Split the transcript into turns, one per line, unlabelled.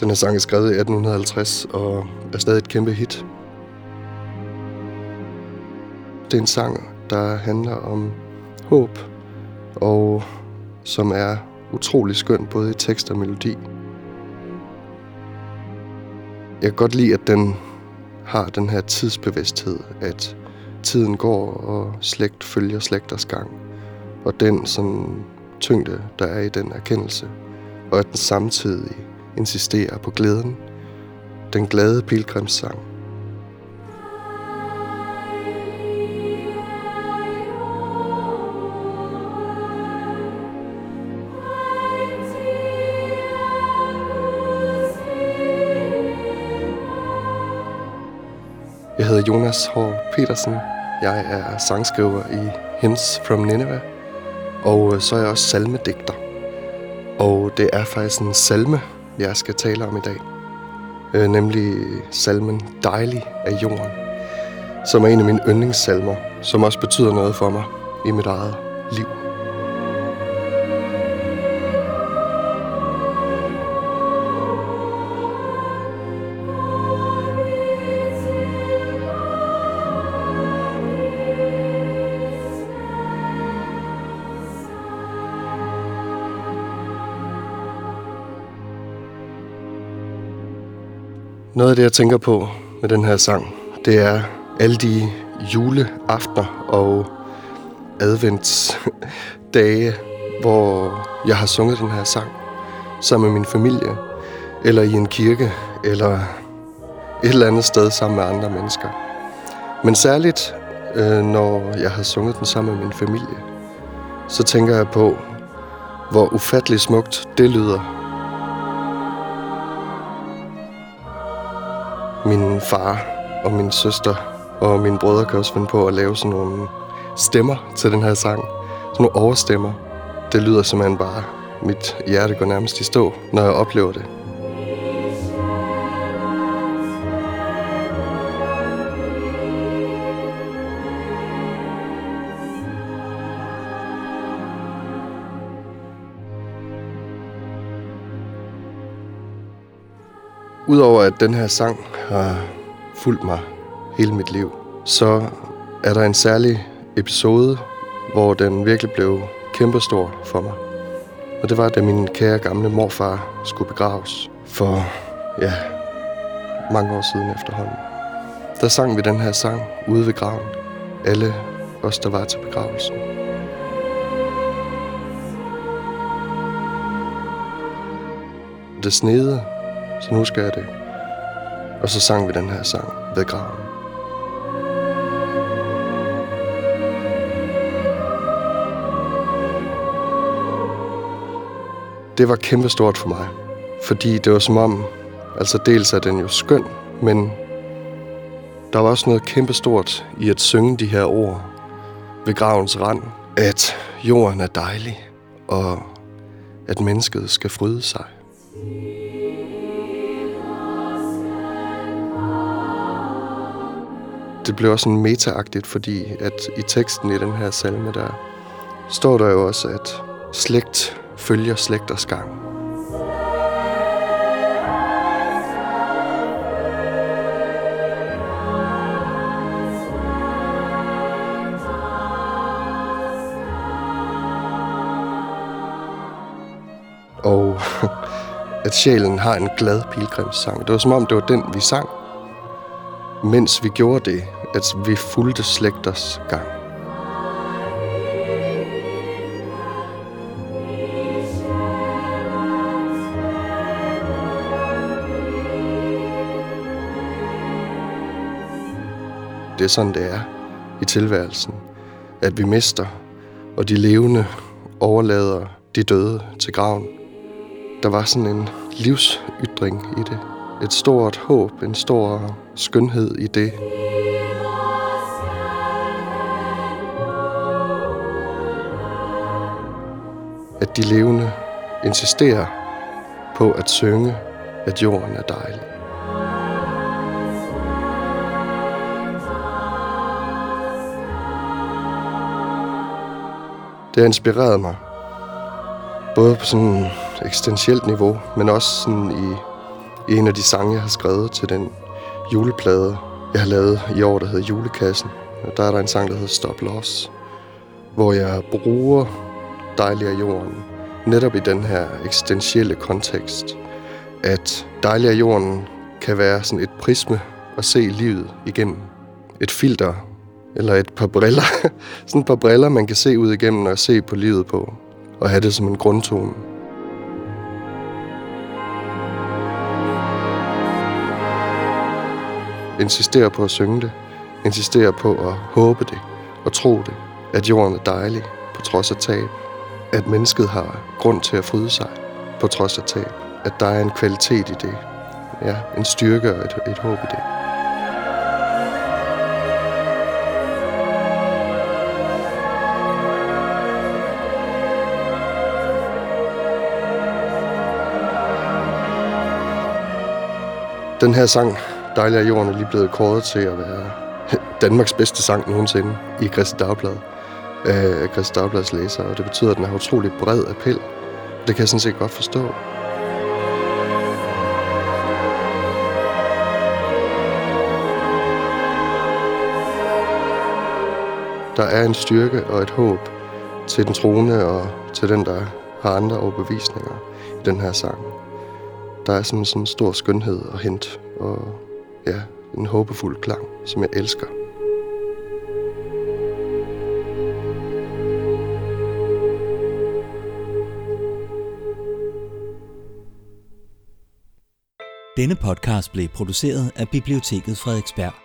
Den her sang er skrevet i 1850 og er stadig et kæmpe hit. Det er en sang, der handler om håb, og som er utrolig skøn både i tekst og melodi. Jeg kan godt lide, at den har den her tidsbevidsthed, at tiden går, og slægt følger slægters gang. Og den sådan tyngde, der er i den erkendelse, og at den samtidig insisterer på glæden, den glade pilgrimssang. Jeg hedder Jonas H. Petersen. Jeg er sangskriver i Hymns from Nineveh. Og så er jeg også salmedigter. Og det er faktisk en salme, jeg skal tale om i dag. Øh, nemlig salmen Dejlig af jorden. Som er en af mine yndlingssalmer, som også betyder noget for mig i mit eget liv. Noget af det, jeg tænker på med den her sang, det er alle de juleaftener og adventsdage, hvor jeg har sunget den her sang sammen med min familie, eller i en kirke, eller et eller andet sted sammen med andre mennesker. Men særligt, øh, når jeg har sunget den sammen med min familie, så tænker jeg på, hvor ufattelig smukt det lyder, Min far og min søster og mine brødre kan også finde på at lave sådan nogle stemmer til den her sang. Sådan nogle overstemmer. Det lyder simpelthen bare, mit hjerte går nærmest i stå, når jeg oplever det. Udover at den her sang har fulgt mig hele mit liv, så er der en særlig episode, hvor den virkelig blev kæmpestor for mig. Og det var, da min kære gamle morfar skulle begraves for, ja, mange år siden efterhånden. Der sang vi den her sang ude ved graven. Alle os, der var til begravelsen. Det snede, så nu jeg det. Og så sang vi den her sang ved graven. Det var kæmpestort for mig, fordi det var som om, altså dels er den jo skøn, men der var også noget kæmpestort i at synge de her ord ved gravens rand, at jorden er dejlig, og at mennesket skal fryde sig. Det blev også sådan metaagtigt, fordi at i teksten i den her salme, der står der jo også, at slægt følger slægters gang. Og at sjælen har en glad pilgrimssang. Det var som om, det var den, vi sang, mens vi gjorde det, at vi fulgte slægters gang. Det er sådan, det er i tilværelsen. At vi mister, og de levende overlader de døde til graven. Der var sådan en livsytring i det. Et stort håb, en stor skønhed i det. At de levende insisterer på at synge, at jorden er dejlig. Det har inspireret mig. Både på sådan et eksistentielt niveau, men også sådan i i en af de sange, jeg har skrevet til den juleplade, jeg har lavet i år, der hedder Julekassen. Der er der en sang, der hedder Stop Loss, hvor jeg bruger Dejlig af jorden netop i den her eksistentielle kontekst, at Dejlig af jorden kan være sådan et prisme at se livet igennem. Et filter, eller et par briller. sådan et par briller, man kan se ud igennem og se på livet på, og have det som en grundtone. Insisterer på at synge det. Insisterer på at håbe det og tro det. At jorden er dejlig på trods af tab. At mennesket har grund til at fryde sig på trods af tab. At der er en kvalitet i det. Ja, en styrke og et, et håb i det. Den her sang Dejlig af jorden er lige blevet kåret til at være Danmarks bedste sang nogensinde i Christi Dagblad øh, af Christi Dagblads læsere, og det betyder, at den har utrolig bred appel. Det kan jeg sådan set godt forstå. Der er en styrke og et håb til den troende og til den, der har andre overbevisninger i den her sang. Der er sådan en stor skønhed at hente, og ja, en håbefuld klang, som jeg elsker.
Denne podcast blev produceret af Biblioteket Frederiksberg.